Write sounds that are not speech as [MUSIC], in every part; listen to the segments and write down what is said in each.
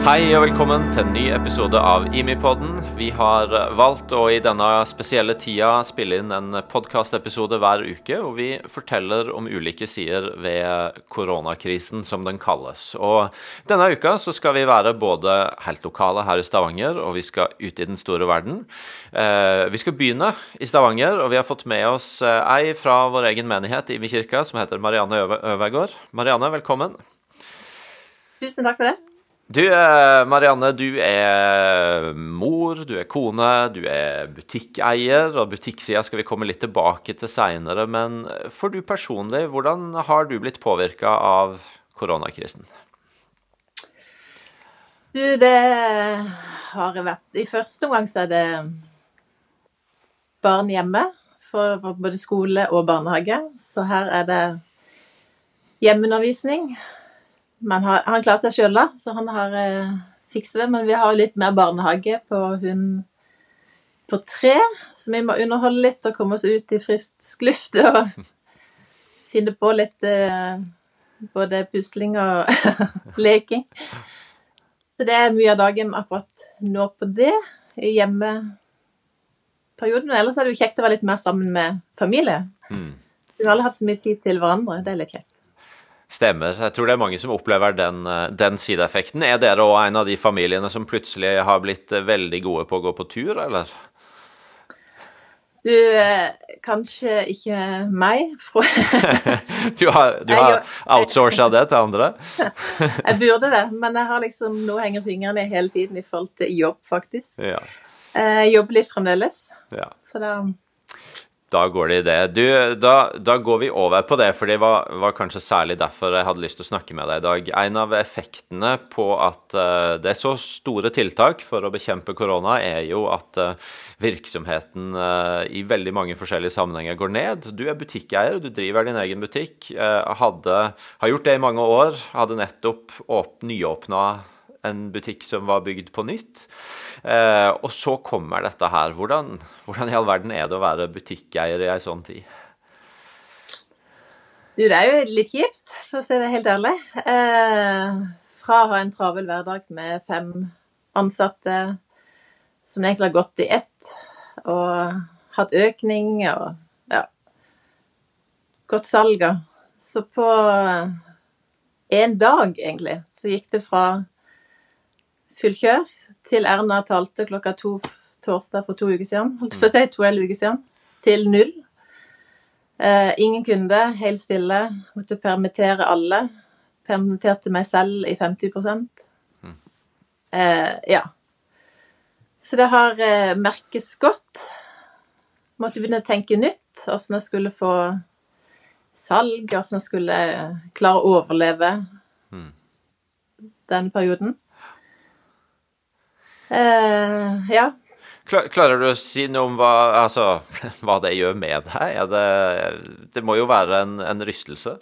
Hei og velkommen til en ny episode av Imipodden. Vi har valgt å i denne spesielle tida spille inn en podkastepisode hver uke, og vi forteller om ulike sider ved koronakrisen, som den kalles. Og denne uka så skal vi være både helt lokale her i Stavanger, og vi skal ut i den store verden. Eh, vi skal begynne i Stavanger, og vi har fått med oss eh, ei fra vår egen menighet, Imi kirka, som heter Marianne Øve Øvergård. Marianne, velkommen. Tusen takk for det. Du, eh, Marianne, du er mor, du er kone, du er butikkeier, og butikksida skal vi komme litt tilbake til seinere. Men for du personlig, hvordan har du blitt påvirka av koronakrisen? Du, det har vært I første omgang så er det barn hjemme for både skole og barnehage. Så her er det hjemmeundervisning. Men har, han klarer seg sjøl, da, så han har eh, fikset det. Men vi har litt mer barnehage på hun på tre, så vi må underholde litt og komme oss ut i frisk luft og [LAUGHS] finne på litt eh, både pusling og [LAUGHS] leking. Så det er mye av dagen akkurat nå på det, i hjemmeperioden. Ellers er det jo kjekt å være litt mer sammen med familie. Mm. Vi har alle hatt så mye tid til hverandre. Det er litt kjekt. Stemmer. Jeg tror det er mange som opplever den, eh, den sideeffekten. Er dere òg en av de familiene som plutselig har blitt eh, veldig gode på å gå på tur, eller? Du, eh, kanskje ikke meg. [LAUGHS] [LAUGHS] du har, du har outsourca det til andre? [LAUGHS] jeg burde det, men jeg har liksom nå henger fingrene hele tiden i forhold til jobb, faktisk. Ja. Jeg jobber litt fremdeles, Ja. så da Da går det i det. Du, da, da går vi over på det, for det var, var kanskje særlig derfor jeg hadde lyst til å snakke med deg i dag. En av effektene på at uh, det er så store tiltak for å bekjempe korona, er jo at uh, virksomheten uh, i veldig mange forskjellige sammenhenger går ned. Du er butikkeier, du driver din egen butikk. Hadde, har gjort det i mange år. Hadde nettopp åp, nyåpna en butikk som var bygd på nytt. Eh, og så kommer dette her. Hvordan, hvordan, i all verden er det å være butikkeier i ei sånn tid? Du, det er jo litt kjipt, for å si det helt ærlig. Eh, fra å ha en travel hverdag med fem ansatte som egentlig har gått i ett, og hatt økning og ja, godt salg og Så på en dag, egentlig, så gikk det fra full kjør til Erna talte klokka to torsdag for to uker siden, holdt på å si to hele uker siden, til null. Eh, ingen kunde, helt stille. Måtte permittere alle. Permitterte meg selv i 50 eh, Ja. Så det har eh, merkes godt. Måtte begynne å tenke nytt. Åssen jeg skulle få salg, åssen jeg skulle klare å overleve mm. den perioden. Uh, ja. Klarer du å si noe om hva, altså, [LAUGHS] hva det gjør med deg? Det, det, må jo være en, en, rystelse.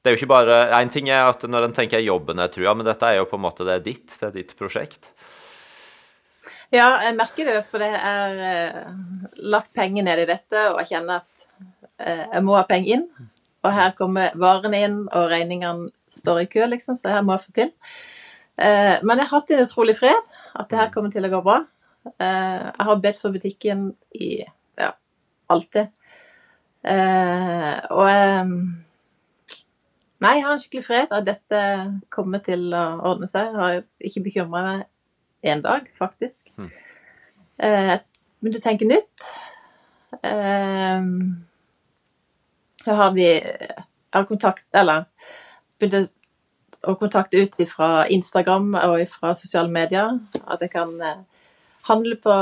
Det er jo ikke bare Én ting er at når en tenker jobben er trua, men dette er jo på en måte det er ditt, det er ditt prosjekt. Ja, jeg merker det, for det er uh, lagt penger ned i dette, og jeg kjenner at uh, jeg må ha penger inn. Og her kommer varene inn, og regningene står i kø, liksom, så her må jeg få til. Men jeg har hatt en utrolig fred at det her kommer til å gå bra. Eh, jeg har bedt for butikken i ja, alltid. Eh, og eh, Nei, jeg har en skikkelig fred at dette kommer til å ordne seg. Jeg har ikke bekymra meg én dag, faktisk. Mm. Jeg begynte å tenke nytt. Her har vi Jeg har kontakt Eller begynte å kontakt ut fra Instagram og fra sosiale medier. At jeg kan eh, handle på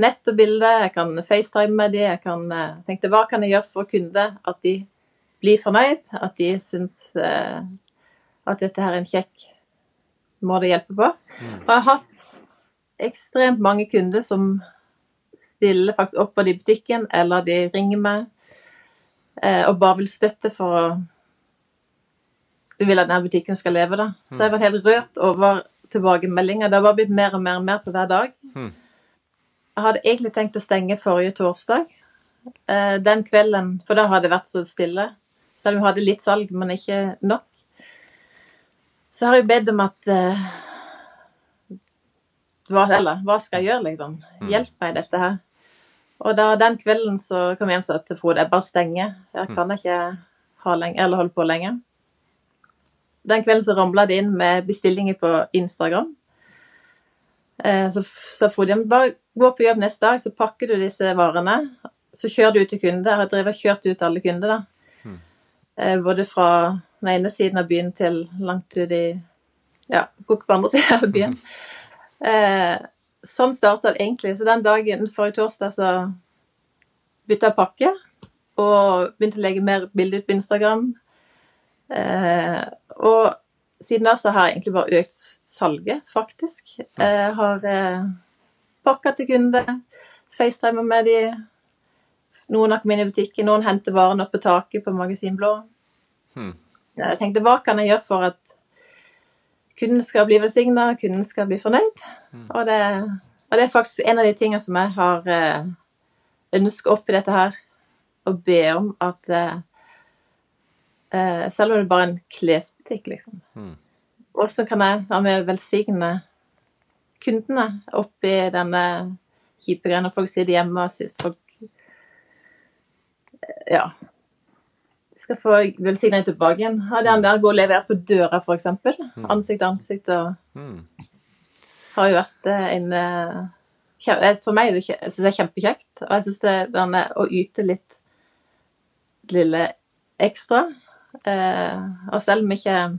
nett og bilde, jeg kan FaceTime med dem. Jeg kan eh, tenke hva kan jeg gjøre for kunder at de blir fornøyd, at de syns eh, at dette her er en kjekk måte å hjelpe på. Mm. Og jeg har hatt ekstremt mange kunder som stiller faktisk opp på de i butikken, eller de ringer meg og bare vil støtte for å vil at denne butikken skal leve, da. Så jeg har vært helt rørt over tilbakemeldinger. Det har bare blitt mer og mer og mer på hver dag. Mm. Jeg hadde egentlig tenkt å stenge forrige torsdag. Eh, den kvelden, for da hadde det vært så stille. Selv om vi hadde litt salg, men ikke nok. Så har jeg bedt om at eh, hva, Eller hva skal jeg gjøre, liksom? Hjelp meg i dette her. Og da den kvelden så kom jeg hjem og sa til Frode jeg bare stenger. Jeg kan ikke ha lenge, eller holde på lenge. Den kvelden så ramla det inn med bestillinger på Instagram. Eh, Så sa Frode "Men bare gå på jobb neste dag, så pakker du disse varene. Så kjører du ut til kunder. Jeg har drevet og kjørt ut alle kunder, da. Mm. Både fra den ene siden av byen til langt ut i Ja, Gokk på andre [LAUGHS] siden av byen. Eh, sånn starta det egentlig. Så den dagen forrige torsdag så bytta jeg pakke. Og begynte å legge mer bilder ut på Instagram. Eh, og siden da så har jeg egentlig bare økt salget, faktisk. Jeg har eh, pakka til kunder, facetimer med de. Noen har kommet inn i butikken, noen henter varene opp på taket på Magasin Blå. Hmm. Jeg tenkte hva kan jeg gjøre for at kunden skal bli velsigna, kunden skal bli fornøyd? Og, det, og det er faktisk en av de tingene som jeg har eh, ønska oppi dette her. Å be om at eh, eh, Selv om det bare er en klesbutikk, liksom. Mm. Hvordan kan jeg være med å velsigne kundene oppi denne kjipe greia når folk sitter hjemme og sier folk Ja. Skal få velsigna tilbake igjen. Ha den der gå og levere på døra, for eksempel. Ansikt til ansikt og Mm. har jo vært eh, en eh, eh, For meg er jeg synes det er kjempekjekt. Og jeg syns det er å yte litt lille ekstra. Eh, og selv om ikke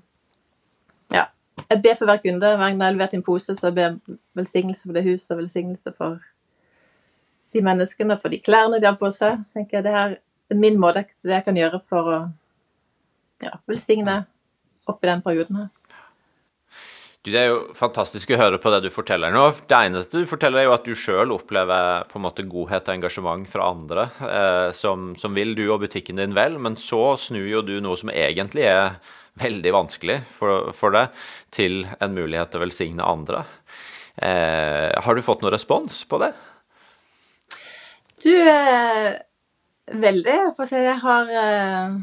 Ja. Jeg ber for hver kunde. Hver gang jeg leverer en pose, så jeg ber jeg velsignelse for det huset og velsignelse for de menneskene og for de klærne de har på seg. tenker jeg Det her er min måte det jeg kan gjøre for å ja, velsigne oppi den perioden her. Det er jo fantastisk å høre på det du forteller nå. Det eneste du forteller, er jo at du sjøl opplever på en måte godhet og engasjement fra andre eh, som, som vil du og butikken din vel, men så snur jo du noe som egentlig er veldig vanskelig for, for deg, til en mulighet til å velsigne andre. Eh, har du fått noen respons på det? Du eh, Veldig. Jeg får si jeg har eh,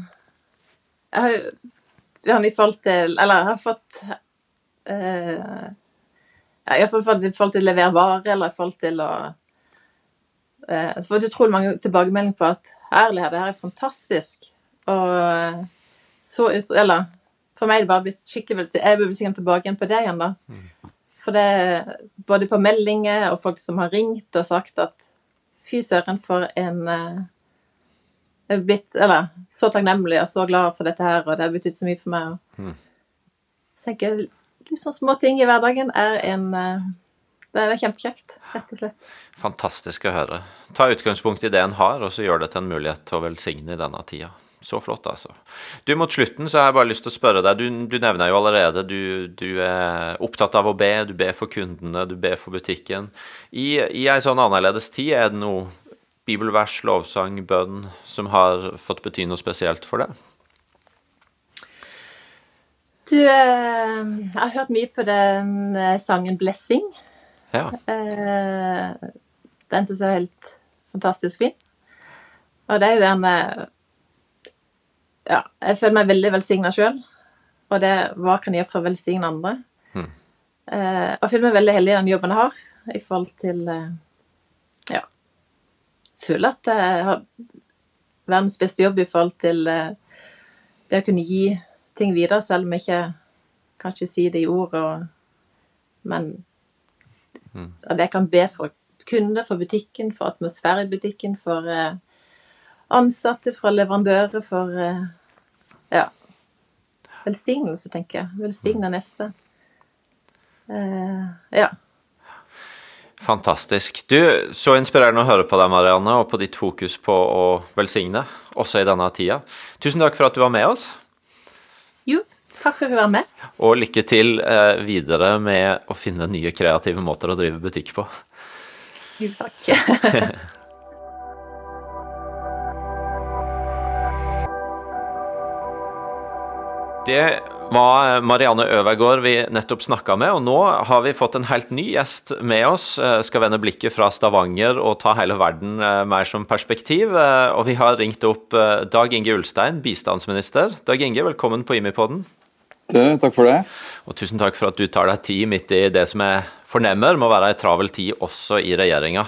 Jeg har til Eller jeg har fått eh, ja, i hvert fall i forhold til å levere varer, eller i forhold til å eh, Så får jeg utrolig mange tilbakemeldinger på at herlighet, det her er fantastisk. Og så ut Eller for meg er det bare blitt skikkelig velsignet. Jeg burde sikkert tilbake igjen på det igjen, da. For det både på meldinger og folk som har ringt og sagt at fy søren, for en eh, Jeg er blitt eller, så takknemlig og så glad for dette her, og det har betydd så mye for meg. Og, Mm. Så jeg litt sånn små ting i hverdagen er en eh, Det er kjempekjekt, rett og slett. Fantastisk å høre. Ta utgangspunkt i det en har, og så gjør det til en mulighet til å velsigne i denne tida. Så flott, altså. Du, Mot slutten så har jeg bare lyst til å spørre deg. Du, du nevner jo allerede du, du er opptatt av å be. Du ber for kundene, du ber for butikken. I, i ei sånn annerledes tid, er det noe bibelvers, lovsang, bønn som har fått bety noe spesielt for deg? Du, eh, jeg har hørt mye på den eh, sangen 'Blessing'. Ja. Eh, den syns jeg er helt fantastisk fin. Og det er jo den Ja, jeg føler meg veldig velsigna sjøl. Og det hva kan jeg gjøre for å velsigne andre? Og jeg føler meg veldig heldig i den jobben jeg har, i forhold til Ja. Føler at jeg har verdens beste jobb i forhold til det å kunne gi ting videre, selv om jeg ikke kan ikke si det i ord, og, men at jeg kan be for kunder, for butikken, for atmosfære i butikken, for eh, ansatte, for leverandører, for eh, ja, velsignelse, tenker jeg. Velsigne neste. Eh, ja. Fantastisk. Du, så inspirerende å høre på deg, Marianne, og på ditt fokus på å velsigne, også i denne tida. Tusen takk for at du var med oss, Jo, takk for at du var med. og lykke til eh, videre med å finne nye kreative måter å drive butikk på. Jo, takk. [LAUGHS] Det var Marianne Øvergaard vi nettopp snakka med, og nå har vi fått en helt ny gjest med oss. Eh, skal vende blikket fra Stavanger og ta hele verden eh, mer som perspektiv. Eh, og vi har ringt opp Dag Inge Ulstein, bistandsminister. Dag Inge, velkommen på Imipodden. Takk for det. Og tusen takk for at du tar deg tid midt i det som jeg fornemmer må være ei travel tid også i regjeringa.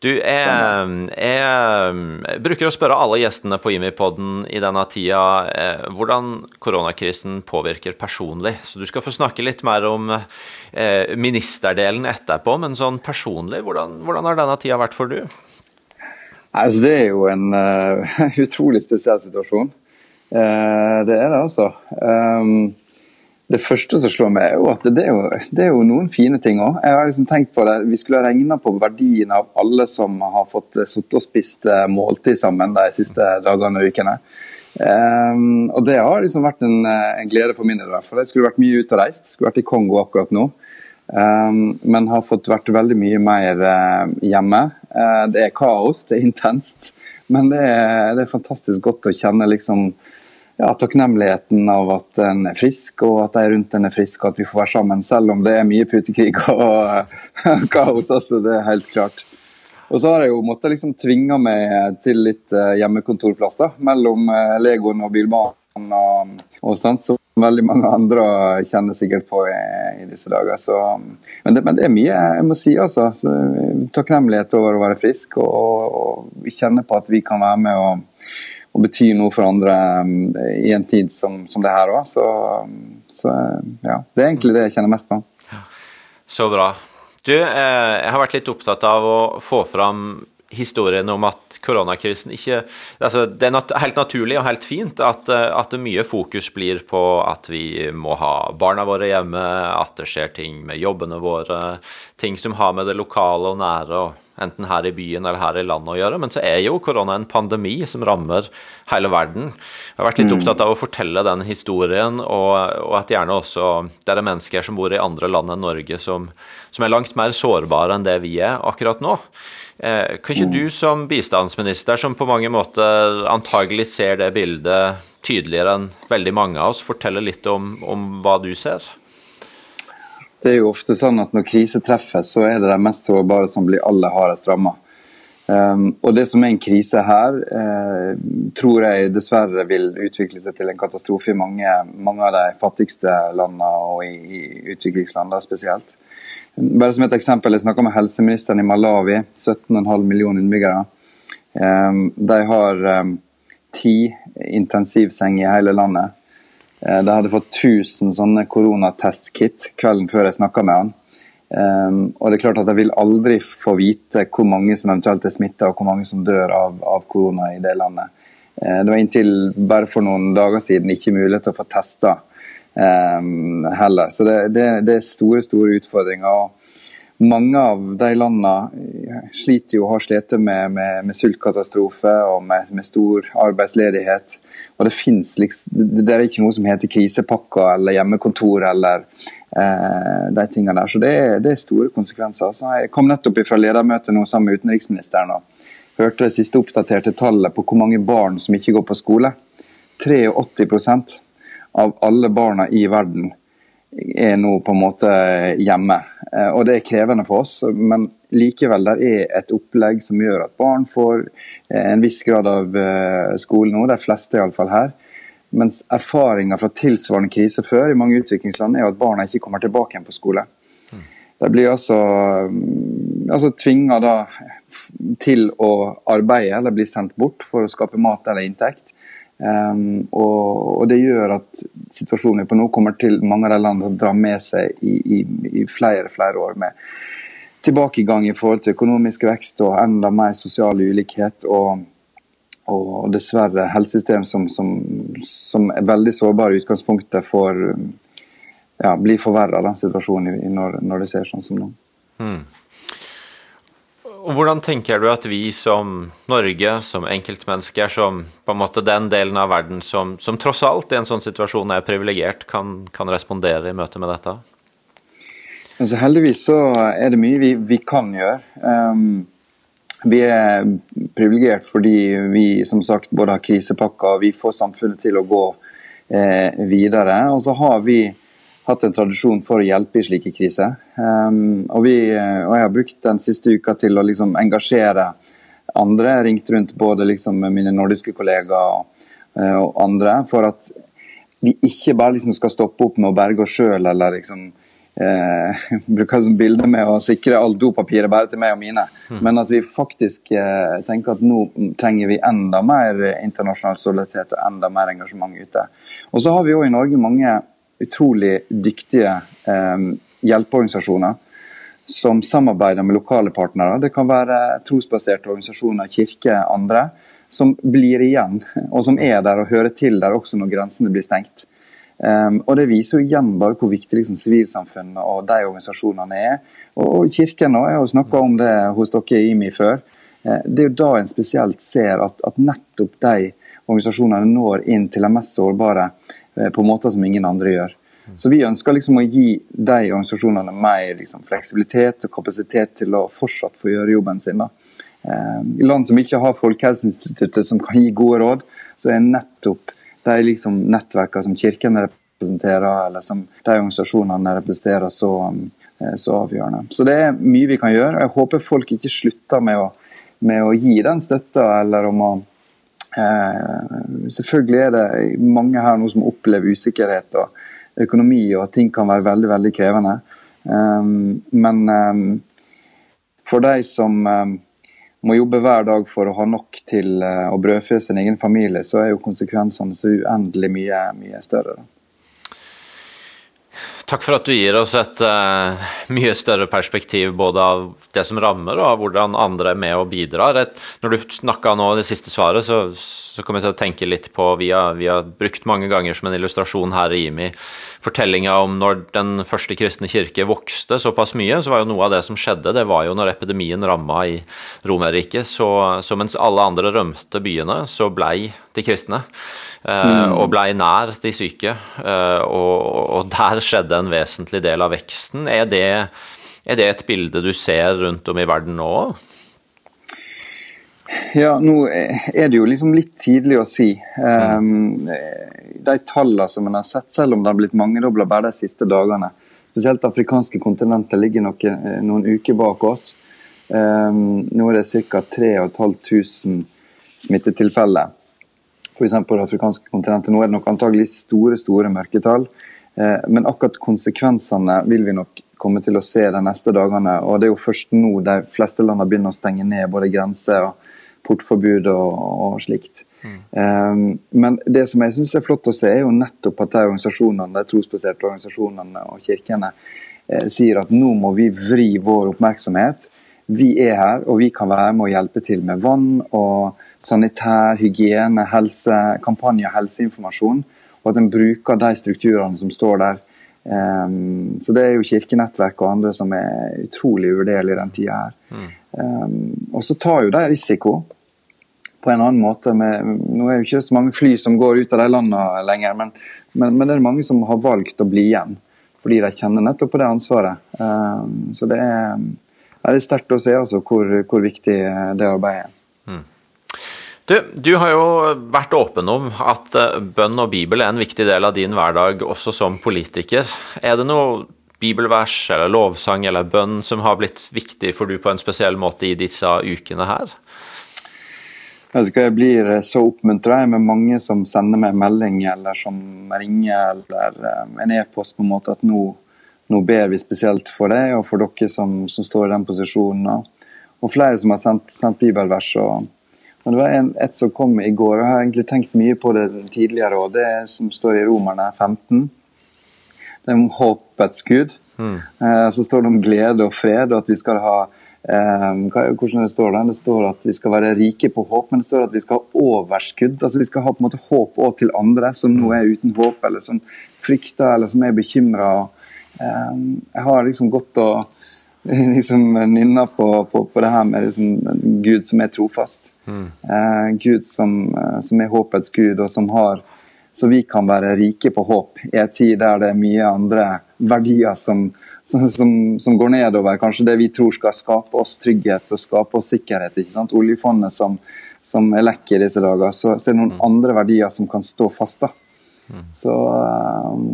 Du, jeg, jeg, bruker å spørre alle gjestene på Imipoden i denne tida eh, hvordan koronakrisen påvirker personlig. Så du skal få snakke litt mer om eh, ministerdelen etterpå, men sånn personlig, hvordan, hvordan har denne tida vært for du? Altså, det er jo en uh, [LAUGHS] utrolig spesiell situasjon. Uh, det er det, altså. Um, det første som slår meg, er jo at det er jo, det er jo noen fine ting òg. Jeg har liksom tenkt på det, Vi skulle ha regna på verdien av alle som har fått sittet og spist eh, måltid sammen de siste dagene og ukene. Um, og Det har liksom vært en, eh, en glede for min del. For jeg skulle vært mye ute og reist. Skulle vært i Kongo akkurat nå. Um, men har fått vært veldig mye mer uh, hjemme. Uh, det er kaos, det er intenst. Men det er, det er fantastisk godt å kjenne liksom ja, takknemligheten av at en er frisk, og at de rundt en er friske, og at vi får være sammen. Selv om det er mye putekrig [LAUGHS] og kaos. altså Det er helt klart. Og så har jeg jo måttet liksom tvinge meg til litt eh, hjemmekontorplass da, mellom eh, Legoen og bilbanen og, og sånt, som veldig mange andre kjenner sikkert på i, i disse dager. Så, men, det, men, det, er mye jeg må si, altså. Så, takknemlighet over å være frisk og, og, og kjenne på at vi kan være med og og betyr noe for andre um, i en tid som, som det her òg. Så, um, så, ja, det er egentlig det jeg kjenner mest på. Så bra. Du, eh, jeg har vært litt opptatt av å få fram historien om at koronakrisen ikke altså Det er nat helt naturlig og helt fint at, eh, at, mye fokus blir på at vi må ha barna våre hjemme, at det skjer ting med jobbene våre, ting som har med det lokale og nære og enten her i byen eller her i landet å gjøre. Men så er jo korona en pandemi som rammer hele verden. Jeg har vært litt mm. opptatt av å fortelle den historien, og, og at gjerne også det er mennesker som bor i andre land enn Norge, som, som er langt mer sårbare enn det vi er akkurat nå. Eh, kan ikke mm. du som bistandsminister, som på mange måter antagelig ser det bildet tydeligere enn veldig mange av oss, fortelle litt om, om hva du ser? Det er jo ofte sånn at når krise treffer, så er det de mest sårbare som blir aller hardest ramma. Um, og det som er en krise her, uh, tror jeg dessverre vil utvikle seg til en katastrofe i mange, mange av de fattigste landene og i, i utviklingslandene spesielt. Bare som et eksempel, Jeg snakka med helseministeren i Malawi, 17,5 millioner innbyggere. Um, de har um, ti intensivsenger i hele landet. Eh, de hadde fått 1000 sånne koronatestkit kvelden før jeg snakka med han. Um, og det er klart at Jeg vil aldri få vite hvor mange som eventuelt er smitta og hvor mange som dør av, av korona i det landet. Uh, det var inntil bare for noen dager siden ikke mulighet til å få testa um, heller. Så det, det, det, er store store utfordringer. og mange av de landene sliter jo og har slitt med, med, med, sultkatastrofe og med, med, stor arbeidsledighet. Og det finnes liksom, det er ikke noe som heter krisepakker eller hjemmekontor eller eh, de tingene der. Så det er, det er store konsekvenser. Så jeg kom nettopp fra ledermøte nå sammen med utenriksministeren og hørte det siste oppdaterte tallet på hvor mange barn som ikke går på skole. 83% av alle barna i verden er nå på en måte hjemme. Eh, og det er krevende for oss, men likevel der er et opplegg som gjør at barn får eh, en viss grad av eh, skole nå, de fleste iallfall her. Mens erfaringa fra tilsvarende krise før i mange utviklingsland er at barna ikke kommer tilbake igjen på skole. De blir altså, mm, altså tvinga til å arbeide eller bli sendt bort for å skape mat eller inntekt. Um, og, og, Det gjør at situasjonen på nå kommer til mange av de landene å dra med seg i, i, i, flere flere år med tilbakegang i forhold til økonomisk vekst og enda mer sosial ulikhet. Og, og dessverre helsesystem som, som, som, er veldig sårbare i utgangspunktet for ja, blir forverra situasjonen når, når det ser sånn som nå. Mm. Og hvordan tenker du at vi som Norge, som enkeltmennesker, som på en måte den delen av verden som, som tross alt i en sånn situasjon er privilegert, kan, kan, respondere i møte med dette? Altså, heldigvis så er det mye vi, vi kan gjøre. Um, vi er privilegert fordi vi som sagt både har krisepakker og vi får samfunnet til å gå eh, videre. Og så har vi hatt en tradisjon for å hjelpe i slike kriser. Um, og, vi, og, jeg har brukt den siste uka til å liksom engasjere andre. Ringt rundt både liksom mine nordiske kollegaer og, og, andre. For at vi ikke bare liksom skal stoppe opp med å berge oss sjøl eller liksom eh, [LAUGHS] bruker som bilde med å sikre alt dopapiret bare til meg og mine. Mm. Men at vi faktisk eh, tenker at nå trenger vi enda mer internasjonal solidaritet og enda mer engasjement ute. Og så har vi jo i Norge mange utrolig dyktige eh, hjelpeorganisasjoner som samarbeider med lokale partnere. Det kan være trosbaserte organisasjoner, kirke, andre. Som blir igjen, og som er der og hører til der også når grensene blir stengt. Um, og Det viser jo igjen bare hvor viktig liksom, sivilsamfunnet og de organisasjonene er. Og Kirken òg, jeg har snakka om det hos dere i IMI før. Uh, det er jo da en spesielt ser at, at, nettopp de organisasjonene når inn til de mest sårbare på måter som ingen andre gjør. Så Vi ønsker liksom å gi de organisasjonene mer liksom, fleksibilitet og kapasitet til å fortsatt få gjøre jobben sin. da. Um, I land som ikke har Folkehelseinstituttet som kan gi gode råd, så er nettopp de liksom nettverkene som Kirken representerer, eller som de organisasjonene representerer, så, eh, så, avgjørende. Så det er mye vi kan gjøre. og Jeg håper folk ikke slutter med å, med å gi den støtta, eller om å eh, Selvfølgelig er det mange her nå som opplever usikkerhet og økonomi, og ting kan være veldig, veldig krevende. Um, men um, for de som må jobbe hver dag for å ha nok til eh, å brødfø sin egen familie, så er jo konsekvensene så uendelig mye, mye større. Da. Takk for at du gir oss et uh, mye større perspektiv både av det som rammer, og av hvordan andre er med og bidrar. Et, når du snakka nå det siste svaret, så, så kom jeg til å tenke litt på Vi har, brukt mange ganger som en illustrasjon her i IMI fortellinga om når den første kristne kirke vokste såpass mye, så var jo noe av det som skjedde, det var jo når epidemien ramma i Romerriket. Så, så mens alle andre rømte byene, så blei de kristne. Mm. og blei nær de syke. Eh, og, der skjedde en vesentlig del av veksten. Er det, er det et bilde du ser rundt om i verden nå? Ja, nå er det jo liksom litt tidlig å si. Um, de tallene som en har sett, selv om det har blitt mangedobla bare de siste dagene, spesielt det afrikanske kontinentet ligger noen, eh, noen uker bak oss. Um, nå er det ca. 3500 smittetilfeller f.eks. det afrikanske kontinentet. Nå er det nok antagelig store store mørketall, eh, men akkurat konsekvensene vil vi nok komme til å se de neste dagene. og Det er jo først nå de fleste landene begynner å stenge ned både grenser og portforbud og, og slikt. Mm. Um, men det som jeg syns er flott å se, er jo nettopp at de organisasjonene, de trosbaserte organisasjonene og kirkene eh, sier at nå må vi vri vår oppmerksomhet. Vi er her, og vi kan være med å hjelpe til med vann og sanitær, hygiene, helse, kampanje, helseinformasjon. Og at en bruker de strukturene som står der. Um, så det er jo kirkenettverk og andre som er utrolig uvurderlige i den tida her. Mm. Um, og så tar jo de risiko på en annen måte. Med, nå er jo ikke så mange fly som går ut av de landene lenger, men, men, men, det er mange som har valgt å bli igjen. Fordi de kjenner nettopp på det ansvaret. Um, så det er, er sterkt å se altså, hvor, hvor viktig det arbeidet er. Du, du, har jo vært åpen om at eh, bønn og bibel er en viktig del av din hverdag også som politiker. Er det noe bibelvers eller lovsang eller bønn som har blitt viktig for du på en spesiell måte i disse ukene her? Jeg blir eh, så oppmuntra med mange som sender meg melding eller som ringer eller eh, en e-post på en måte at nå, nå, ber vi spesielt for deg og for dere som, som står i den posisjonen. Og flere som har sendt, sendt bibelvers. og men det var en, et som kom i går, og jeg har egentlig tenkt mye på det tidligere. og Det som står i Romerne 15. Det er om håpets gud. Mm. Eh, så står det om glede og fred, og at vi skal ha eh, hvordan Det står der? Det står at vi skal være rike på håp, men det står at vi skal ha overskudd. altså Vi skal ha på en måte håp òg til andre som nå er uten håp, eller som frykter eller som er bekymra. Eh, jeg har liksom gått og [LAUGHS] liksom nynner på, på, på, det her med liksom, Gud som er trofast. Mm. Eh, Gud som, eh, som, er håpets gud, og som har Så vi kan være rike på håp i en tid der det er mye andre verdier som, som, som, går nedover. Kanskje det vi tror skal skape oss trygghet og skape oss sikkerhet. ikke sant? Oljefondet som, som er lekk i disse dager. Så, så er det noen mm. andre verdier som kan stå fast. da. Mm. Så um,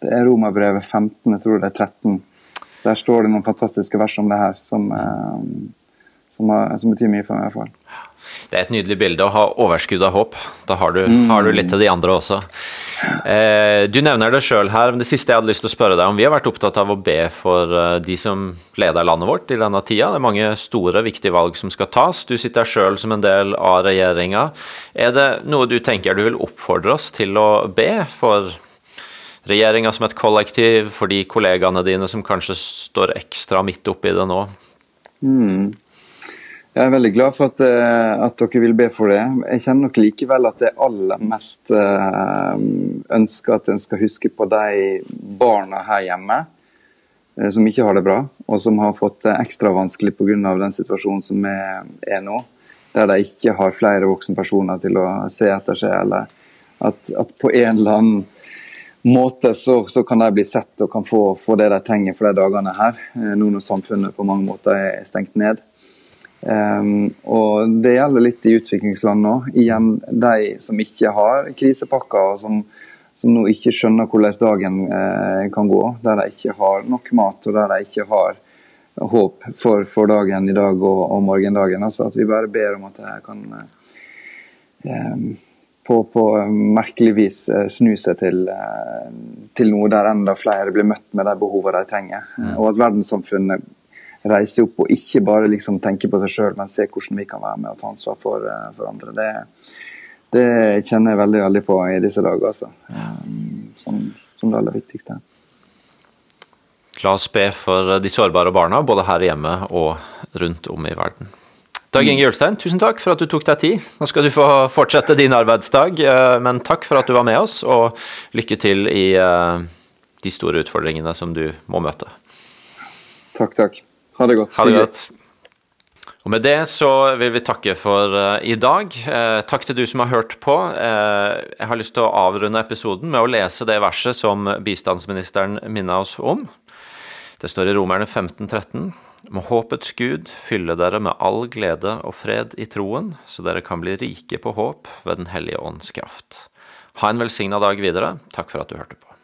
det er Romerbrevet 15, jeg tror det er 13. Der står det noen fantastiske vers om det her, som, um, som, som betyr mye for meg. i hvert fall. Det er et nydelig bilde å ha overskudd av håp. Da har du, mm. har du litt til de andre også. Eh, du nevner det sjøl her, men det siste jeg hadde lyst til å spørre deg om. Vi har vært opptatt av å be for uh, de som leder landet vårt i denne tida. Det er mange store, viktige valg som skal tas. Du sitter sjøl som en del av regjeringa. Er det noe du tenker du vil oppfordre oss til å be for regjeringa som et kollektiv, for de kollegaene dine som kanskje står ekstra midt oppi det nå? Mm. Jeg er veldig glad for at, eh, at, dere vil be for det. Jeg kjenner nok likevel at det aller mest eh, ønsker at en skal huske på de barna her hjemme eh, som ikke har det bra, og som har fått det ekstra vanskelig pga. den situasjonen som er nå. Der de ikke har flere voksne personer til å se etter seg, eller at, at på en eller annen måte så, så, kan de bli sett og kan få, få det de trenger for de dagene her, nå når samfunnet på mange måter er stengt ned. Um, og Det gjelder litt i utviklingsland nå. Igjen de som ikke har krisepakker, og som, som nå ikke skjønner hvordan dagen eh, kan gå. Der de ikke har nok mat, og der de ikke har håp for, for dagen i dag og, og, morgendagen. Altså At vi bare ber om at de kan eh, på, på merkelig vis eh, snu seg til, eh, til, noe der enda flere blir møtt med de behovene de trenger. Mm. Og at verdenssamfunnet reiser opp og ikke bare liksom tenker på seg sjøl, men ser hvordan vi kan være med og ta ansvar for, eh, for andre. Det, det, kjenner jeg veldig veldig på i disse dager, altså. Som, som det aller viktigste. La oss be for de sårbare barna, både her hjemme og rundt om i verden. Dag Inge Jølstein, tusen takk for at du tok deg tid. Nå skal du få fortsette din arbeidsdag, eh, men takk for at du var med oss, og lykke til i eh, de store utfordringene som du må møte. Takk, takk. Ha det godt. Ha det godt. Og Med det så vil vi takke for uh, i dag. Uh, takk til du som har hørt på. Uh, jeg har lyst til å avrunde episoden med å lese det verset som bistandsministeren minna oss om. Det står i Romerne 1513. Må håpets Gud fylle dere med all glede og fred i troen, så dere kan bli rike på håp ved Den hellige ånds kraft. Ha en velsigna dag videre. Takk for at du hørte på.